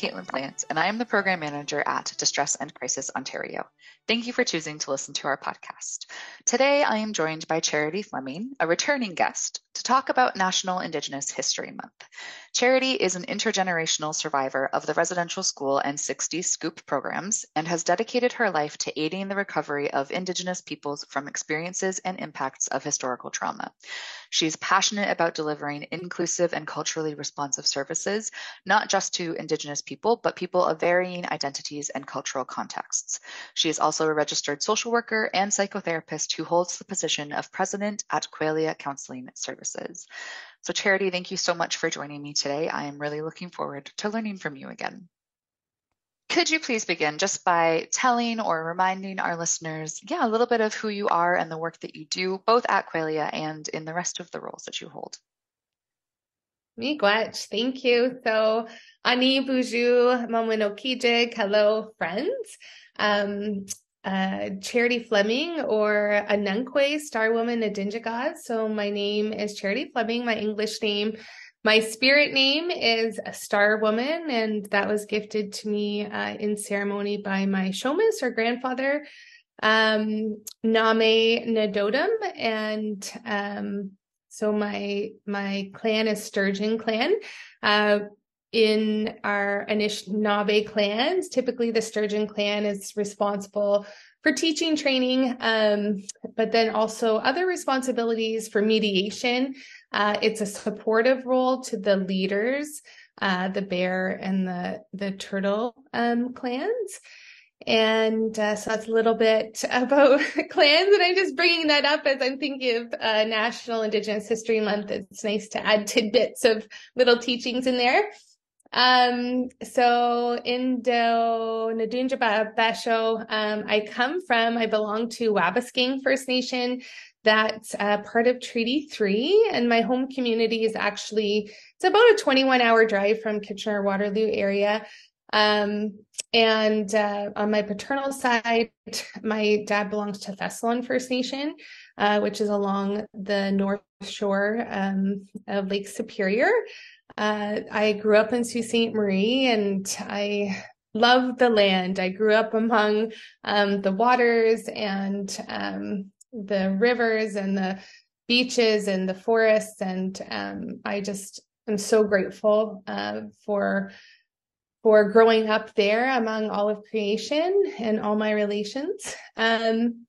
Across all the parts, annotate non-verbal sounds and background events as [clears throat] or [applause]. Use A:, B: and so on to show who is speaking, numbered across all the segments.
A: Caitlin Plants, and I am the Program Manager at Distress and Crisis Ontario. Thank you for choosing to listen to our podcast. Today, I am joined by Charity Fleming, a returning guest, to talk about National Indigenous History Month. Charity is an intergenerational survivor of the residential school and 60 SCOOP programs and has dedicated her life to aiding the recovery of Indigenous peoples from experiences and impacts of historical trauma. She's passionate about delivering inclusive and culturally responsive services, not just to Indigenous people, but people of varying identities and cultural contexts. She is also a registered social worker and psychotherapist who holds the position of president at Qualia Counseling Services. So, Charity, thank you so much for joining me today. I am really looking forward to learning from you again. Could you please begin just by telling or reminding our listeners, yeah, a little bit of who you are and the work that you do, both at Qualia and in the rest of the roles that you hold?
B: Miigwech, thank you. So, Ani Buju Maminokijig, hello, friends. Um, uh, Charity Fleming or Anunkwe, Star Woman Adinjagad. So my name is Charity Fleming. My English name, my spirit name is a Star Woman, and that was gifted to me uh, in ceremony by my Shomas or grandfather, um, Name Nadodum, and um, so my my clan is Sturgeon Clan. Uh, in our Anishinaabe clans, typically the Sturgeon clan is responsible for teaching training, um, but then also other responsibilities for mediation. Uh, it's a supportive role to the leaders, uh, the bear and the the turtle um, clans. And uh, so that's a little bit [laughs] about [laughs] clans, and I'm just bringing that up as I'm thinking of uh, National Indigenous History Month. It's nice to add tidbits of little teachings in there. Um, so Indo Nadunja Basho, um, I come from, I belong to Wabauskang First Nation. That's uh, part of Treaty 3. And my home community is actually, it's about a 21 hour drive from Kitchener Waterloo area. Um, and uh, on my paternal side, my dad belongs to Thessalon First Nation, uh, which is along the north shore um, of Lake Superior. Uh, I grew up in Sault Ste. Marie and I love the land. I grew up among um, the waters and um, the rivers and the beaches and the forests. And um, I just am so grateful uh, for for growing up there among all of creation and all my relations. Um,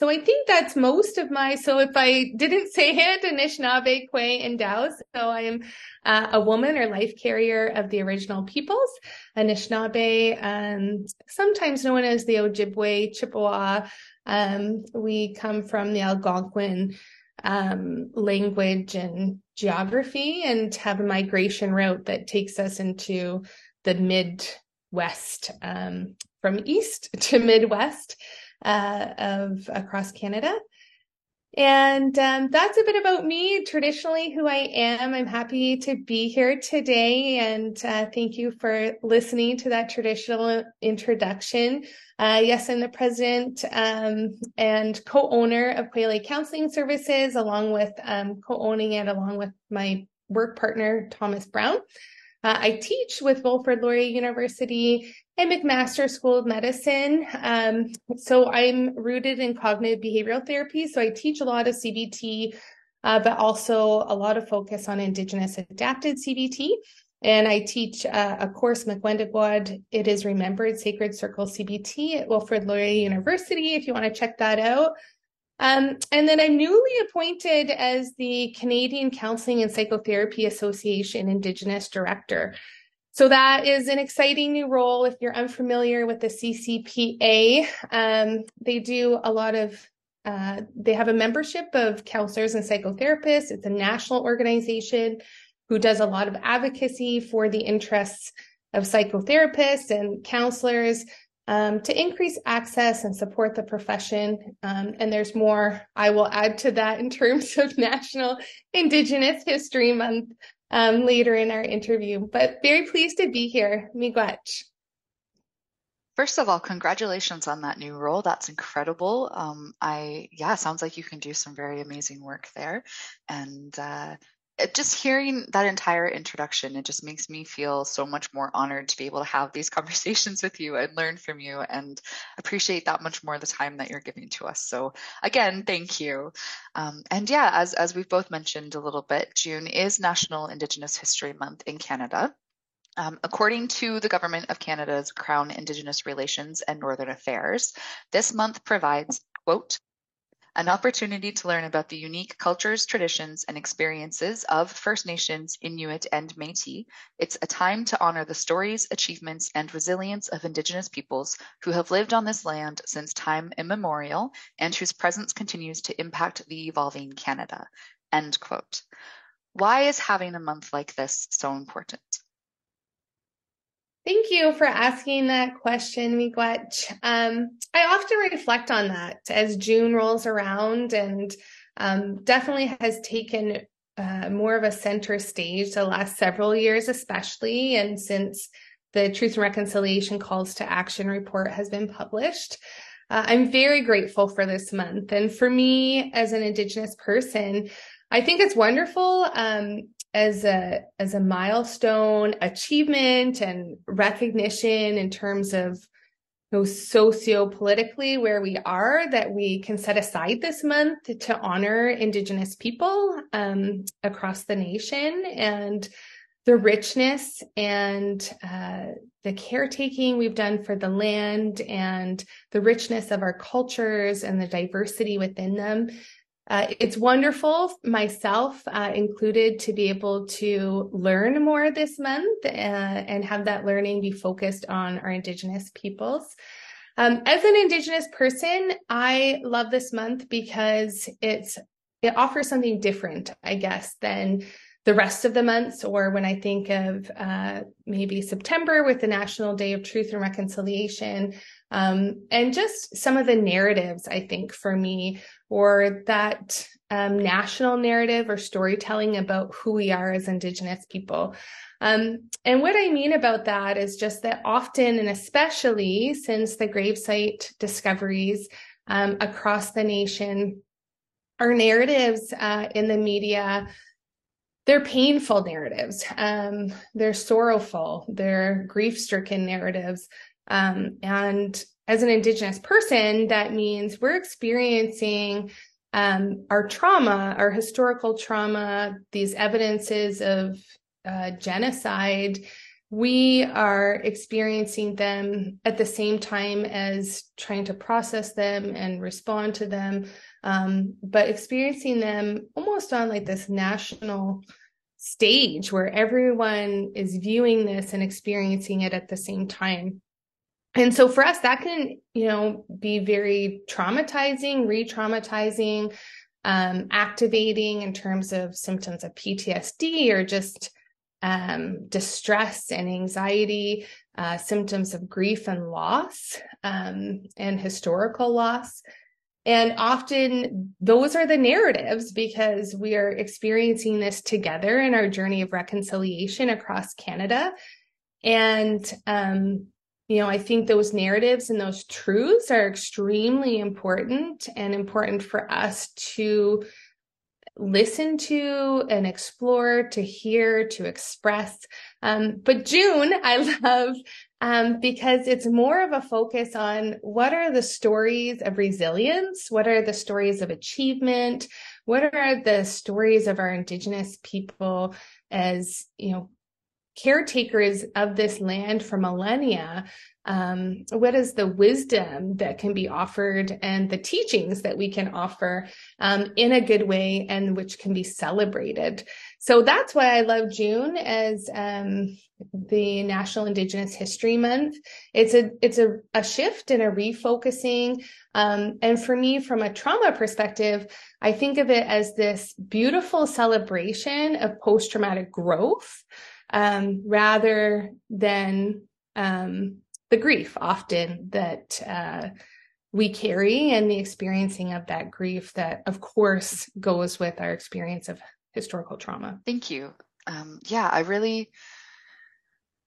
B: so I think that's most of my. So if I didn't say [laughs] it, Anishinaabe, Kwe, and Dao. So I am uh, a woman or life carrier of the original peoples, Anishinaabe, um, sometimes known as the Ojibwe, Chippewa. Um, we come from the Algonquin um, language and geography and have a migration route that takes us into the Midwest, um, from east [laughs] to Midwest uh, of across Canada. And um, that's a bit about me, traditionally who I am. I'm happy to be here today, and uh, thank you for listening to that traditional introduction. Uh, yes, I'm the president um, and co-owner of Qualia Counseling Services, along with um, co-owning it along with my work partner Thomas Brown. Uh, I teach with Wilfrid Laurier University and McMaster School of Medicine. Um, so I'm rooted in cognitive behavioral therapy. So I teach a lot of CBT, uh, but also a lot of focus on Indigenous adapted CBT. and I teach uh, a course, McWendigwad, It is Remembered Sacred Circle CBT at Wilfrid Laurier University, if you want to check that out. Um, and then I'm newly appointed as the Canadian Counseling and Psychotherapy Association Indigenous Director. So that is an exciting new role. If you're unfamiliar with the CCPA, um, they do a lot of uh, they have a membership of counselors and psychotherapists. It's a national organization who does a lot of advocacy for the interests of psychotherapists and counselors um, to increase access and support the profession. Um, and there's more I will add to that in terms [laughs] of National Indigenous History Month um, later in our interview. But very pleased to be here. Miigwech.
A: First of all, congratulations on that new role. That's incredible. Um, I yeah, sounds like you can do some very amazing work there, and uh, just hearing that entire introduction, it just makes me feel so much more honored to be able to have these [laughs] conversations with you and learn from you and appreciate that much more the time that you're giving to us. So again, thank you. Um, and yeah, as, as we've both mentioned a little bit, June is National Indigenous History Month in Canada. Um, according to the Government of Canada's Crown Indigenous Relations and Northern Affairs, this month provides, quote, an opportunity to learn about the unique cultures, traditions, and experiences of First Nations, Inuit, and Metis. It's a time to honor the stories, achievements, and resilience of Indigenous peoples who have lived on this land since time immemorial and whose presence continues to impact the evolving Canada. End quote. Why is having a month like this so important?
B: Thank you for asking that question, Miigwech. Um, I often reflect on that as June rolls around and um, definitely has taken uh, more of a center stage the last several years, especially, and since the Truth and Reconciliation Calls to Action report has been published. Uh, I'm very grateful for this month. And for me, as an Indigenous person, I think it's wonderful um, as a as a milestone achievement and recognition in terms of you know, socio-politically where we are that we can set aside this month to honor indigenous people um, across the nation and the richness and uh, the caretaking we've done for the land and the richness of our cultures and the diversity within them uh, it's wonderful, myself uh, included, to be able to learn more this month uh, and have that learning be focused on our Indigenous peoples. Um, as an Indigenous person, I love this month because it's it offers something different, I guess, than the rest of the months, or when I think of uh, maybe September with the National Day of Truth and Reconciliation, um, and just some of the narratives, I think, for me or that um, national narrative or storytelling about who we are as Indigenous people. Um, and what I mean about that is just that often, and especially since the gravesite discoveries um, across the nation, our narratives uh, in the media they're painful narratives. Um, they're sorrowful. They're grief-stricken narratives. Um, and as an Indigenous person, that means we're experiencing um, our trauma, our historical trauma, these evidences of uh, genocide. We are experiencing them at the same time as trying to process them and respond to them, um, but experiencing them almost on like this national stage where everyone is viewing this and experiencing it at the same time. And so for us that can you know be very traumatizing re-traumatizing um, activating in terms of symptoms of ptsd or just um, distress and anxiety uh, symptoms of grief and loss um, and historical loss and often those are the narratives because we are experiencing this together in our journey of reconciliation across canada and um, you know, I think those narratives and those truths are extremely important and important for us to listen to and explore, to hear, to express. Um, but June, I [laughs] love um, because it's more of a focus on what are the stories of resilience? What are the stories of achievement? What are the stories of our Indigenous people as, you know, caretakers of this land for millennia, um, what is the wisdom that can be offered and the teachings that we can offer um, in a good way and which can be celebrated. So that's why I love June as um, the National Indigenous History Month. It's a it's a, a shift and a refocusing. Um, and for me, from a trauma perspective, I think of it as this beautiful celebration of post traumatic growth um, rather than um, the grief often that uh, we carry and the experiencing of that grief that, of course, goes with our experience of historical trauma.
A: Thank you. Um, yeah, I really.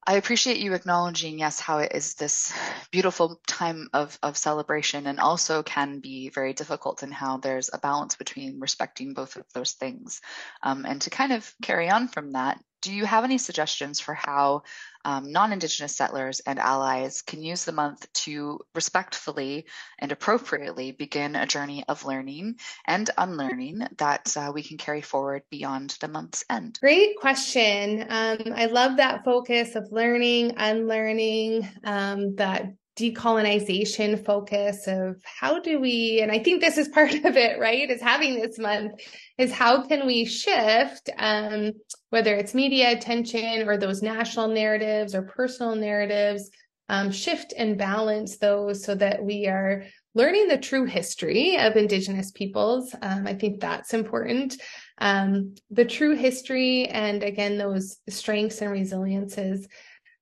A: I appreciate you acknowledging, yes, how it is this beautiful time of, of celebration and also can be very difficult and how there's a balance between respecting both of those things. Um, and to kind of carry on from that, do you have any suggestions for how um, non Indigenous settlers and allies can use the month to respectfully and appropriately begin a journey of learning and unlearning that uh, we can carry forward beyond the month's end?
B: Great question. Um, I love that focus of learning, unlearning, um, that decolonization focus of how do we and i think this is part [laughs] of it right is having this month is how can we shift um, whether it's media attention or those national narratives or personal narratives um, shift and balance those so that we are learning the true history of indigenous peoples. Um, i think that's important. Um, the true history and again those strengths and resiliences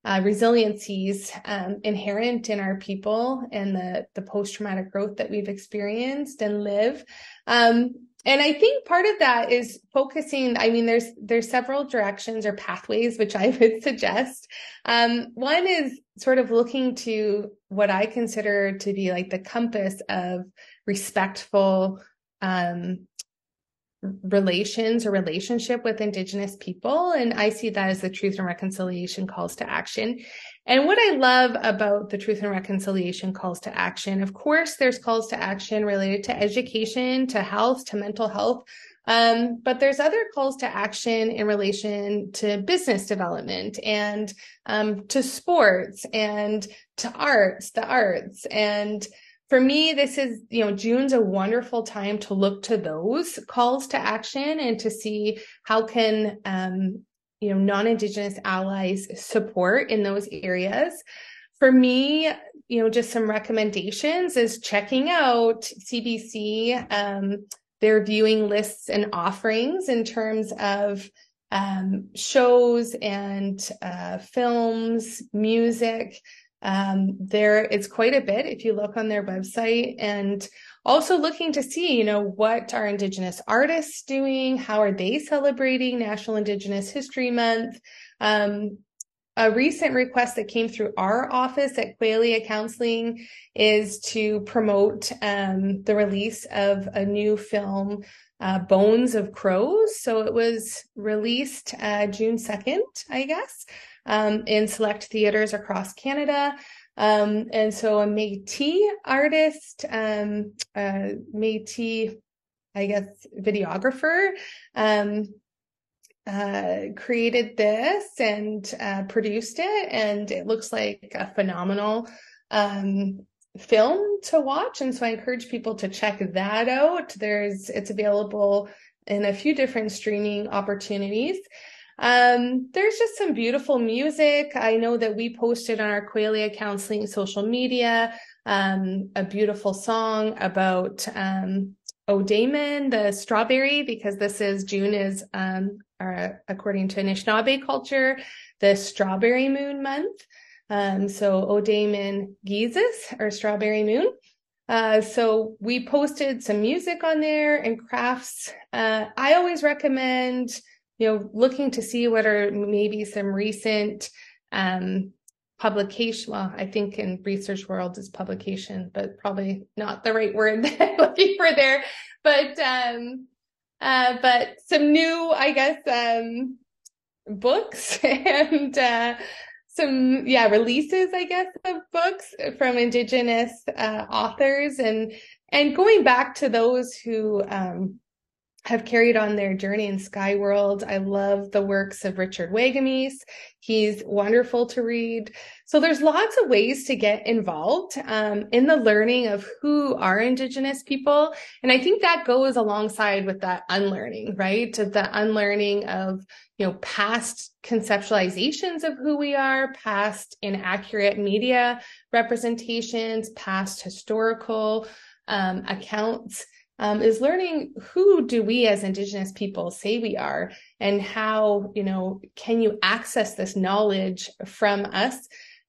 B: uh, resiliencies um, inherent in our people and the the post traumatic growth that we've experienced and live. Um, and I think part of that is focusing. I mean, there's there's several directions or pathways which I [laughs] would suggest. Um, one is sort of looking to what I consider to be like the compass of respectful um, relations or relationship with Indigenous people. And I see that as the Truth and Reconciliation calls to action. And what I love about the Truth and Reconciliation calls to action, of course, there's calls to action related to education, to health, to mental health. Um, but there's other calls to action in relation to business development and um, to sports and to arts, the arts, and for me, this is, you know, June's a wonderful time to look to those calls to action and to see how can, um, you know, non-Indigenous allies support in those areas. For me, you know, just some recommendations is checking out CBC, um, their viewing lists and offerings in terms of um, shows and uh, films, music, um, there it's quite a bit if you look on their website and also looking to see, you know, what are Indigenous artists doing? How are they celebrating National Indigenous History Month? Um, a recent request that came through our office at Qualia Counseling is to promote um, the release of a new film, uh, Bones of Crows. So it was released uh, June 2nd, I guess um, in select theaters across Canada. Um, and so a Métis artist, um, a Métis, I guess, videographer, um, uh, created this and uh, produced it, and it looks like a phenomenal um, film to watch. And so I encourage people to check that out. There's it's available in a few different streaming opportunities. Um, there's just some beautiful music. I know that we posted on our Qualia Counseling social media um, a beautiful song about um, the strawberry, because this is June is, um, our, according to Anishinaabe culture, the strawberry moon month. Um, so Ode'imin Giizis or strawberry moon. Uh, so we posted some music on there and crafts. Uh, I always recommend you know, looking to see what are maybe some recent um, publication. Well, I think in research world is publication, but probably not the right word [laughs] that I'm looking for there. But um, uh, but some new, I guess, um, books [laughs] and uh, some yeah releases, I guess, of books from Indigenous uh, authors and and going back to those who um, have carried on their journey in Sky World. I love the works of Richard Wagamese. He's wonderful to read. So there's lots of ways to get involved um, in the learning of who are Indigenous people. And I think that goes alongside with that unlearning, right? To the unlearning of, you know, past conceptualizations of who we are, past inaccurate media representations, past historical um, accounts um, is learning who do we as indigenous people say we are and how you know can you access this knowledge from us?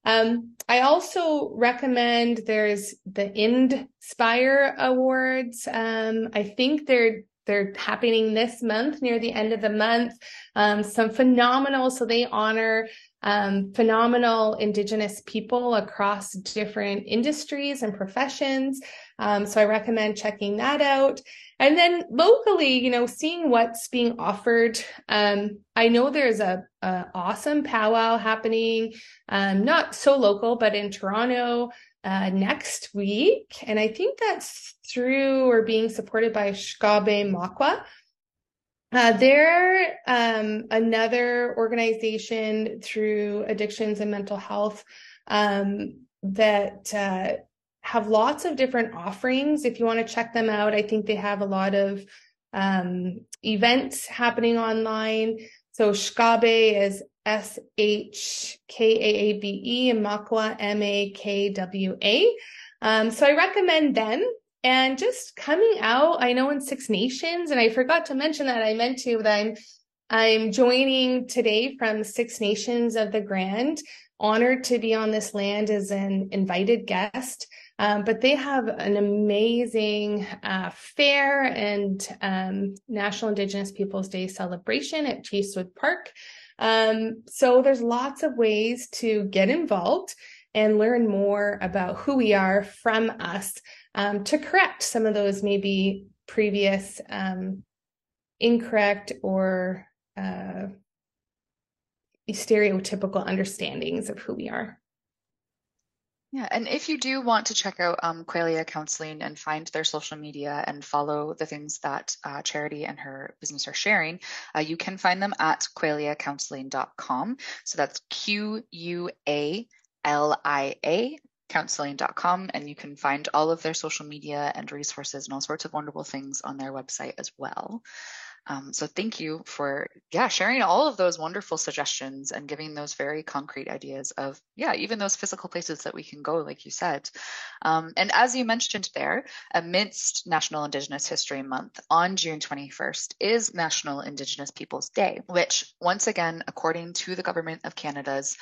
B: Um, i also recommend there's the Indspire awards. Um, i think they're they're happening this month near the end of the month. Um, some phenomenal so they honor um, phenomenal indigenous people across different industries and professions um, so I recommend checking that out. And then locally, you know, seeing what's being offered. Um, I know there's a, a awesome powwow happening, um, not so local, but in Toronto uh, next week. And I think that's through or being supported by Shkaabe Makwa. Uh, they're um, another organization through addictions and mental health um, that uh, have lots of different offerings. If you want to check them out, I think they have a lot of um, events happening online. So Shkaabe is S H K A A B E and Makwa M A K W A. Um, so I recommend them and just coming out. I know in Six Nations, and I forgot to mention that I meant to that I'm I'm joining today from Six Nations of the Grand. Honored to be on this land as an invited guest. Um, but they have an amazing uh, fair and um, National Indigenous Peoples Day celebration at Chiefswood Park. Um, so there's lots of ways to get involved and learn more about who we are from us um, to correct some of those maybe previous um, incorrect or uh, stereotypical understandings of who we are.
A: Yeah, and if you do want to check out um, Qualia Counseling and find their social media and follow the things that uh, Charity and her business are sharing, uh, you can find them at qualiacounseling.com. So that's Q U A L I A counseling.com and you can find all of their social media and resources and all sorts of wonderful things on their website as well. Um, so thank you for yeah sharing all of those wonderful suggestions and giving those very concrete ideas of yeah even those physical places that we can go like you said. Um, and as you mentioned there, amidst National Indigenous History Month on June 21st is National Indigenous Peoples Day, which once again, according to the Government of Canada's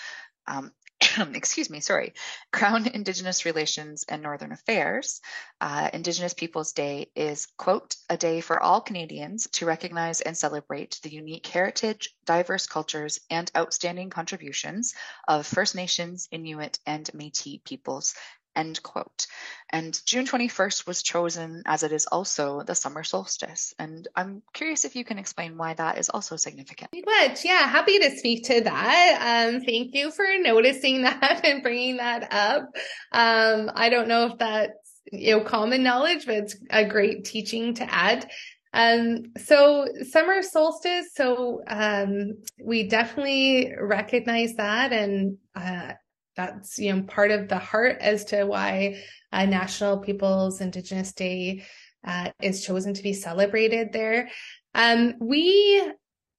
A: um, [laughs] excuse me, sorry, Crown Indigenous Relations and Northern Affairs, uh, Indigenous Peoples Day is, quote, a day for all Canadians to recognize and celebrate the unique heritage, diverse cultures, and outstanding contributions of First Nations, Inuit, and Metis peoples End quote. And June 21st was chosen as it is also the summer solstice. And I'm curious if you can explain why that is also significant.
B: Much, yeah, happy to speak to that. Um, thank you for noticing [laughs] that and bringing that up. Um, I don't know if that's you know common knowledge, but it's a great teaching to add. Um, so summer solstice, so um, we definitely recognize that and uh, that's you know part of the heart as to why uh, National Peoples Indigenous Day uh, is chosen to be celebrated there. Um, we,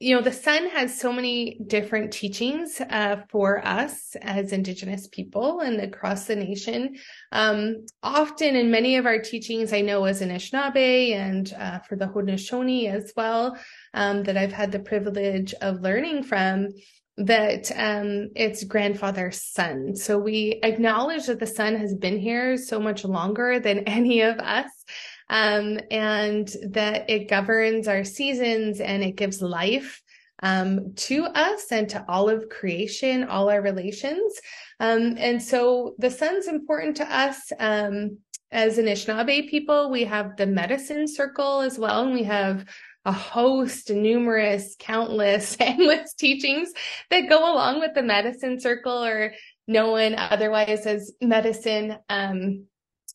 B: you know, the sun has so many different teachings uh, for us as Indigenous people and across the nation. Um, often in many of our teachings, I know as Anishinaabe and uh, for the Haudenosaunee as well, um, that I've had the privilege of learning from that um, it's grandfather's sun. So we acknowledge that the sun has been here so much longer than [laughs] any of us. Um, and that it governs our seasons and it gives life um, to us and to all of creation, all our relations. Um, and so the sun's important to us. Um, as Anishinaabe people, we have the medicine circle as well, and we have a host, numerous, countless, [laughs] endless teachings that go along with the medicine circle or known otherwise as medicine um,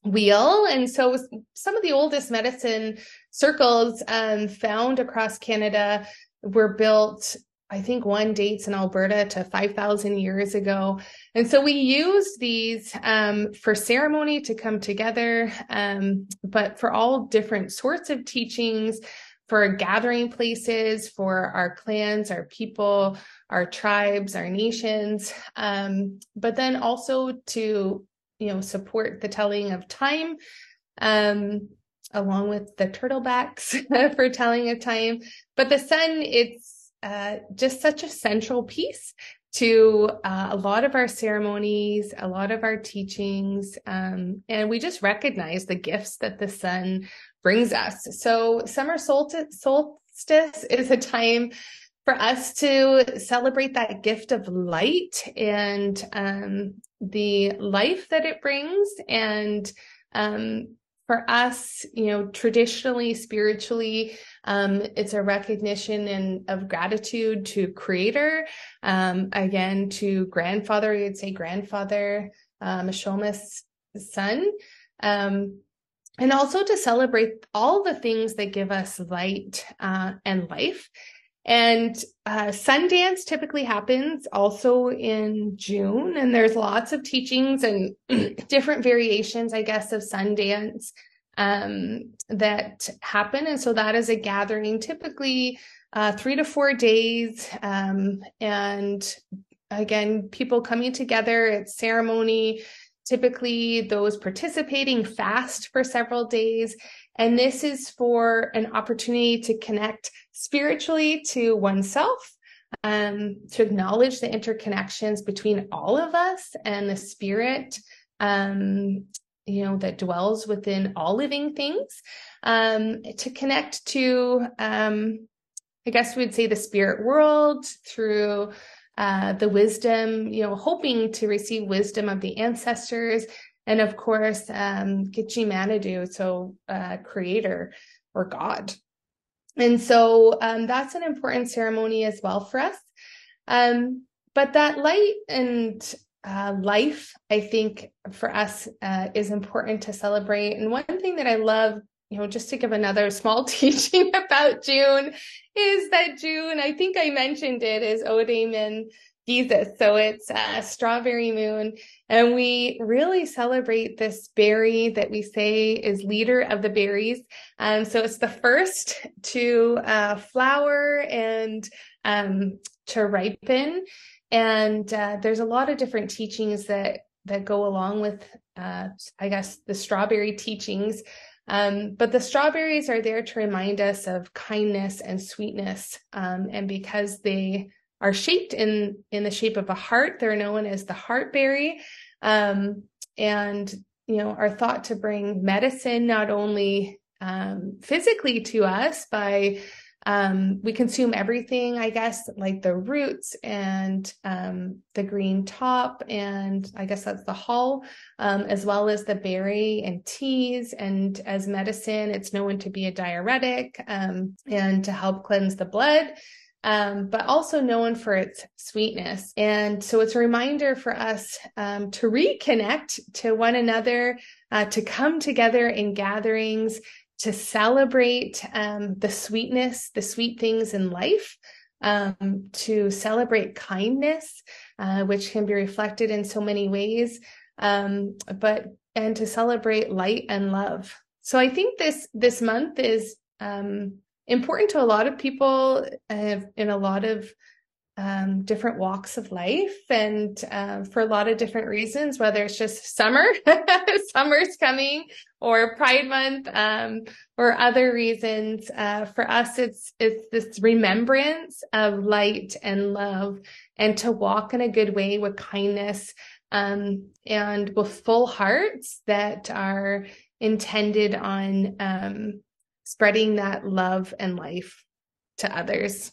B: wheel. And so some of the oldest medicine circles um, found across Canada were built I think one dates in Alberta to 5,000 years ago. And so we use these um, for ceremony to come together, um, but for all different sorts of teachings, for gathering places, for our clans, our people, our tribes, our nations, um, but then also to, you know, support the telling of time, um, along with the turtlebacks [laughs] for telling of time. But the sun, it's uh, just such a central piece to uh, a lot of our ceremonies, a lot of our teachings, um, and we just recognize the gifts that the sun brings us. So, summer solstice, is a time for us to celebrate that gift of light and um, the life that it brings. And um, for us, you know, traditionally, spiritually, um, it's a recognition and of gratitude to Creator, um, again to grandfather. You'd say grandfather, um, Mishoma's son, um, and also to celebrate all the things that give us light uh, and life. And uh, Sundance typically happens also in June, and there's lots of teachings and [clears throat] different variations, I guess, of Sundance um, that happen. And so that is a gathering, typically uh, three to four days. Um, and again, people coming together, it's ceremony. Typically, those participating fast for several days. And this is for an opportunity to connect spiritually to oneself, um, to acknowledge the interconnections between all of us and the spirit, um, you know, that dwells within all living things, um, to connect to, um, I guess we'd say the spirit world through uh, the wisdom, you know, hoping to receive wisdom of the ancestors and of course um, Manadu, so uh, creator or God. And so um, that's an important ceremony as well for us. Um, but that light and uh, life, I think, for us uh, is important to celebrate. And one thing that I love, you know, just to give another [laughs] small teaching about June, is that June, I think I mentioned it, is Ode'imin Giizis. So it's a strawberry moon. And we really celebrate this berry that we say is leader of the berries. Um, so it's the first to uh, flower and um, to ripen. And uh, there's a lot of different teachings that that go along with, uh, I guess, the strawberry teachings. Um, but the strawberries are there to remind us of kindness and sweetness. Um, and because they are shaped in in the shape of a heart. They're known as the heartberry, um, and you know are thought to bring medicine not only um, physically to us by um, we consume everything, I guess, like the roots and um, the green top, and I guess that's the hull, um, as well as the berry and teas. And as medicine, it's known to be a diuretic um, and to help cleanse the blood um, but also known for its sweetness. And so it's a reminder for us um, to reconnect to one another, uh, to come together in gatherings, to celebrate um, the sweetness, the sweet things in life, um, to celebrate kindness, uh, which can be reflected in so many ways, um, but and to celebrate light and love. So I think this this month is um, important to a lot of people uh, in a lot of um, different walks of life and uh, for a lot of different reasons, whether it's just summer, [laughs] summer's coming, or Pride Month, um, or other reasons. Uh, for us, it's it's this remembrance of light and love, and to walk in a good way with kindness um, and with full hearts that are intended on um, spreading that love and life to others.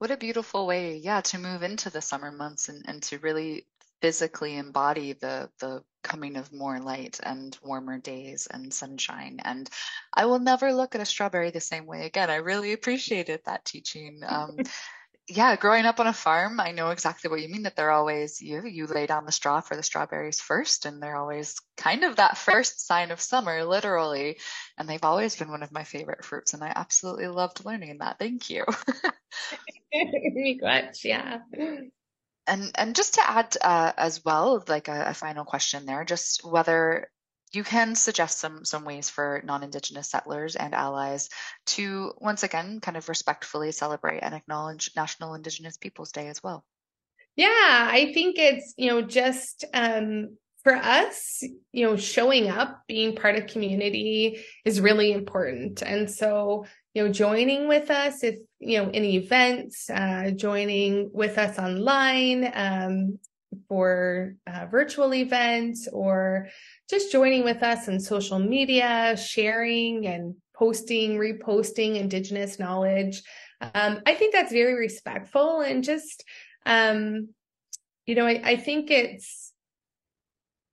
A: What a beautiful way, yeah, to move into the summer months and, and to really physically embody the the coming of more light and warmer days and sunshine. And I will never look at a strawberry the same way again. I really appreciated that teaching. Um, [laughs] yeah, growing up on a farm, I know exactly what you mean that they're always you you lay down the straw for the strawberries first and they're always kind of that first sign of summer literally and they've always been one of my favorite fruits and I absolutely loved learning that. Thank you. [laughs]
B: much, yeah.
A: And and just to add uh, as well, like a, a final question there, just whether you can suggest some some ways for non-indigenous settlers and allies to once again kind of respectfully celebrate and acknowledge national indigenous peoples day as well.
B: Yeah i think it's you know just um for us you know showing up being part of community is really important. And so you know joining with us if you know any events uh, joining with us online um, for uh, virtual events or just joining with us on social media, sharing and posting, reposting Indigenous knowledge. Um, I think that's very respectful and just, um, you know, I, I, think it's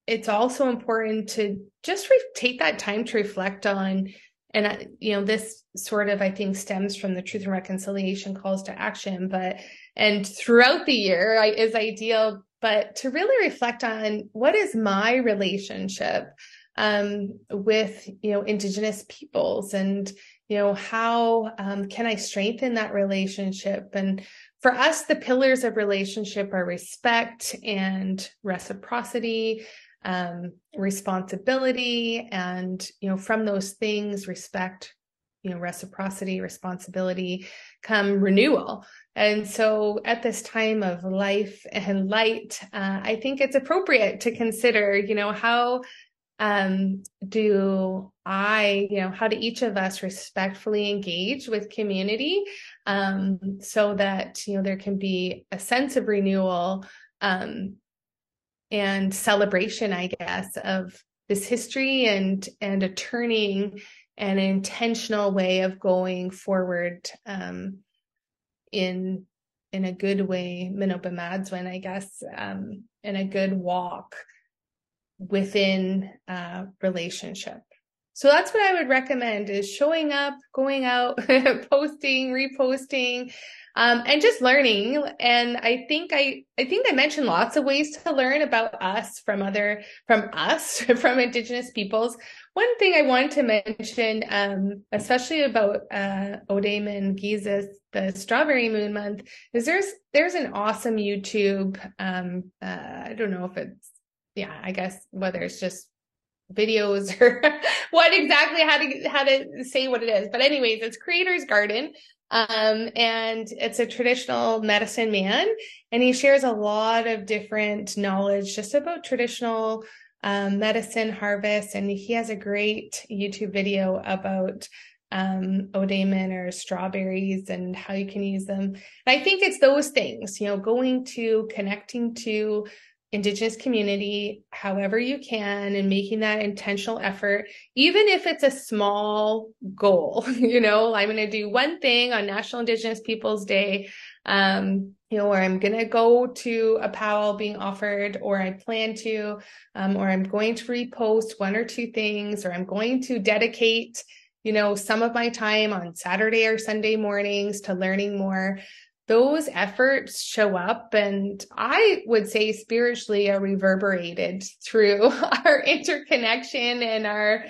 B: it's also important to just re- take that time to reflect on, and uh, you know, this sort of I think stems from the Truth and Reconciliation calls to action, but and throughout the year I, is ideal but to really reflect on what is my relationship um, with you know indigenous peoples and you know how um, can i strengthen that relationship? And for us the pillars of relationship are respect and reciprocity um, responsibility and you know from those things respect you know reciprocity responsibility come renewal. And so at this time of life and light uh, i think it's appropriate to consider you know how um, do i you know how do each of us respectfully engage with community um, so that you know there can be a sense of renewal um, and celebration i guess of this history and and a turning an intentional way of going forward um, in in a good way, Minopemaadswin, I guess, um, in a good walk within uh, relationship. So that's what I would recommend is showing up, going out, [laughs] posting, reposting, um, and just learning. And I think I, I think I mentioned lots of ways to learn about us from other, from us, [laughs] from Indigenous peoples. One thing I wanted to mention, um, especially about uh, Ode'imin Giizis the Strawberry Moon Month, is there's there's an awesome YouTube. Um, uh, I don't know if it's yeah, I guess whether it's just videos or [laughs] what exactly how to how to say what it is. But anyways, it's Creator's Garden. Um, and it's a traditional medicine man, and he shares a lot of different knowledge just about traditional um, medicine harvest. And he has a great YouTube video about um, Ode'imin or strawberries and how you can use them. And I think it's those things, you know, going to connecting to indigenous community however you can and making that intentional effort even if it's a small goal [laughs] you know? I'm going to do one thing on national indigenous peoples day um you know or i'm going to go to a powwow being offered or i plan to um, or i'm going to repost one or two things or i'm going to dedicate you know some of my time on saturday or sunday mornings to learning more those efforts show up and I would say spiritually are reverberated through [laughs] our interconnection and our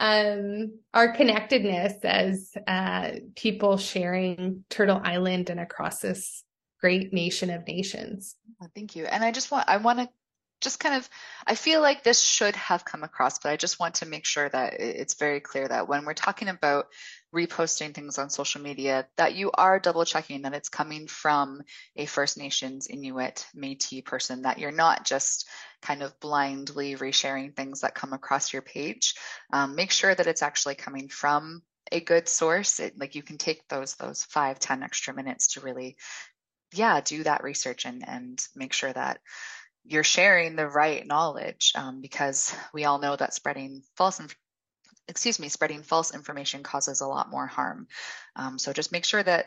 B: um our connectedness as uh people sharing Turtle Island and across this great nation of nations.
A: thank you. And I just want I want to just kind of I feel like this should have come across, but I just want to make sure that it's very clear that when we're talking about reposting things on social media that you are double checking that it's coming from a First Nations, Inuit, Metis person, that you're not just kind of blindly resharing things that come across your page. Um, make sure that it's actually coming from a good source. It, like you can take those those five, ten extra minutes to really, yeah, do that research and and make sure that you're sharing the right knowledge um, because we all know that spreading false excuse me, spreading false information causes a lot more harm. Um, so just make sure that,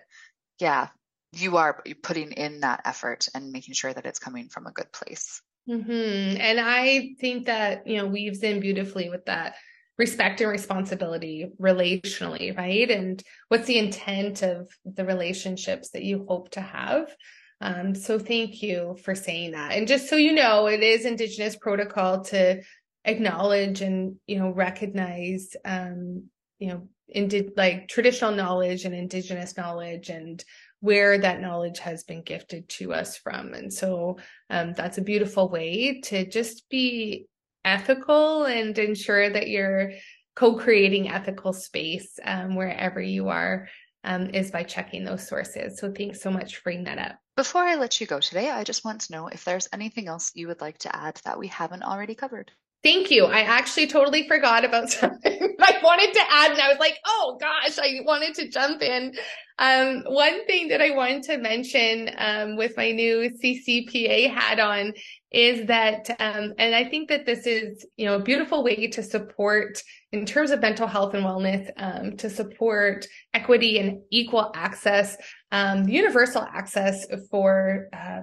A: yeah, you are putting in that effort and making sure that it's coming from a good place.
B: Mm-hmm. And I think that, you know, weaves in beautifully with that respect and responsibility relationally, right? And what's the intent of the relationships that you hope to have? Um, so thank you for saying that. And just so you know, it is Indigenous protocol to acknowledge and you know recognize um, you know indi- like traditional knowledge and Indigenous knowledge and where that knowledge has been gifted to us from. And so um, that's a beautiful way to just be ethical and ensure that you're co-creating ethical space um, wherever you are um, is by checking those sources. So thanks so much for bringing that up.
A: Before I let you go today, I just want to know if there's anything else you would like to add that we haven't already covered.
B: Thank you. I actually totally forgot about [laughs] something I wanted to add, and I was like, oh gosh, I wanted to jump in. Um, one thing that I wanted to mention um, with my new CCPA hat on is that, um, and I think that this is, you know, a beautiful way to support in terms of mental health and wellness, um, to support equity and equal access, um, universal access for uh,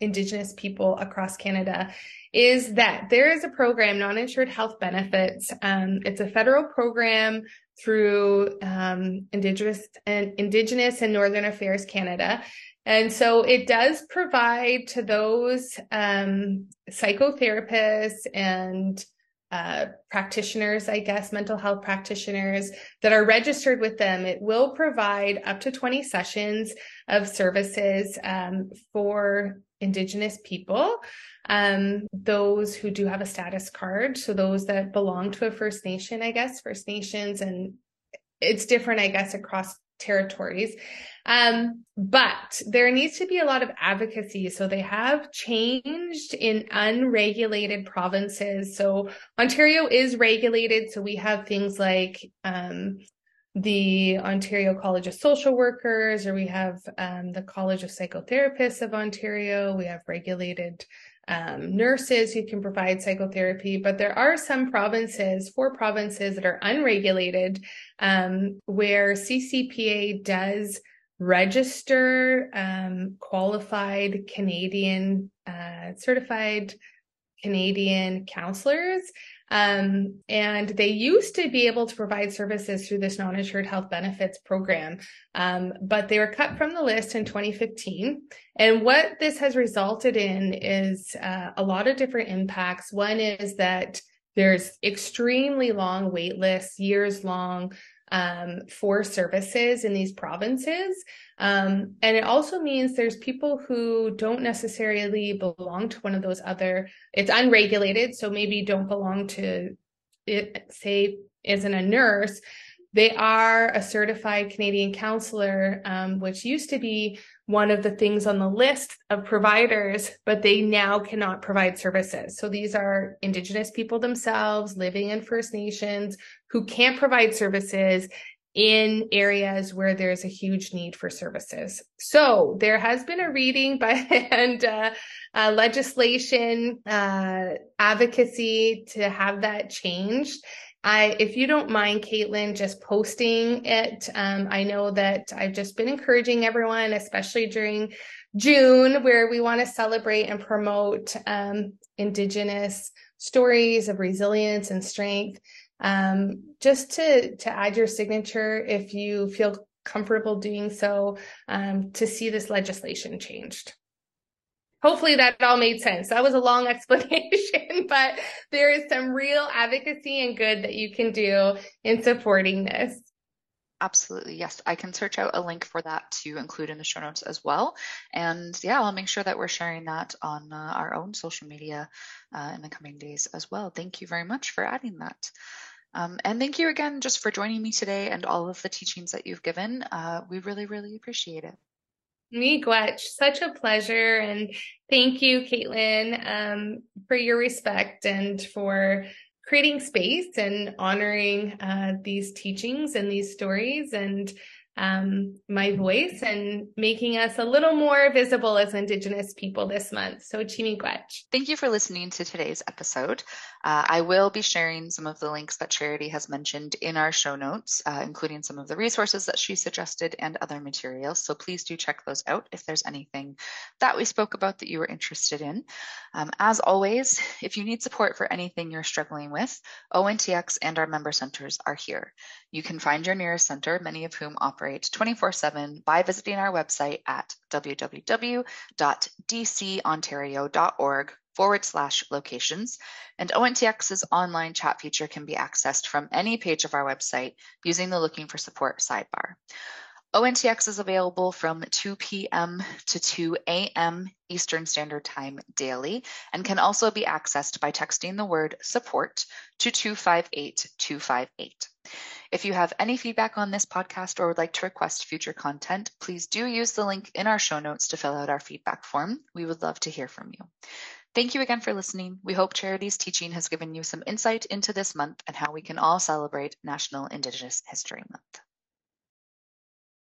B: Indigenous people across Canada is that there is a program, non-insured health benefits. Um, it's a federal program through um, Indigenous and Indigenous and Northern Affairs Canada. And so it does provide to those um, psychotherapists and uh, practitioners, I guess, mental health practitioners that are registered with them. It will provide up to 20 sessions of services um, for Indigenous people, um, those who do have a status card. So those that belong to a First Nation, I guess, First Nations, and it's different, I guess, across territories. Um, but there needs to be a lot of advocacy. So they have changed in unregulated provinces. So Ontario is regulated. So we have things like um, the Ontario College of Social Workers, or we have um, the College of Psychotherapists of Ontario. We have regulated um, nurses who can provide psychotherapy, but there are some provinces, four provinces that are unregulated, um, where CCPA does register um, qualified Canadian, uh, certified Canadian counselors um, and they used to be able to provide services through this non insured health benefits program, um, but they were cut from the list in 2015. And what this has resulted in is uh, a lot of different impacts. One is that there's extremely long wait lists, years long, um, for services in these provinces. Um, and it also means there's people who don't necessarily belong to one of those other, it's unregulated, so maybe don't belong to it, say, isn't a nurse. They are a certified Canadian counselor, um, which used to be one of the things on the list of providers, but they now cannot provide services. So these are Indigenous people themselves living in First Nations who can't provide services in areas where there's a huge need for services. So there has been a reading by [laughs] and uh, uh, legislation uh, advocacy to have that changed. I, if you don't mind, Caitlin, just posting it. Um, I know that I've just been encouraging everyone, especially during June, where we want to celebrate and promote um, Indigenous stories of resilience and strength um, just to to add your signature if you feel comfortable doing so um, to see this legislation changed. Hopefully that all made sense. That was a long [laughs] explanation, but there is some real advocacy and good that you can do in supporting this.
A: Absolutely. Yes. I can search out a link for that to include in the show notes as well. And yeah, I'll make sure that we're sharing that on uh, our own social media uh, in the coming days as well. Thank you very much for adding that. Um, and thank you again just for joining me today and all of the teachings that you've given. Uh, we really, really appreciate it.
B: Miigwech, such a pleasure. And thank you, Caitlin, um, for your respect and for creating space and honoring uh, these teachings and these stories. And um, my voice and making us a little more visible as Indigenous people this month. So, Chimiigwech.
A: Thank you for listening to today's episode. Uh, I will be sharing some of the links that Charity has mentioned in our show notes, uh, including some of the resources that she suggested and other materials. So please do check those out if there's anything that we spoke about that you were interested in. Um, as always, if you need support for anything you're struggling with, ONTX and our member centers are here. You can find your nearest center, many of whom operate 24 7 by visiting our website at www.dcontario.org forward slash locations. And ONTX's online chat feature can be accessed from any page of our website using the Looking for Support sidebar. ONTX is available from 2 p.m. to 2 a.m. Eastern Standard Time daily and can also be accessed by texting the word support to 258 258. If you have any feedback on this podcast or would like to request future content, please do use the link in our show notes to fill out our feedback form. We would love to hear from you. Thank you again for listening. We hope Charity's teaching has given you some insight into this month and how we can all celebrate National Indigenous History Month.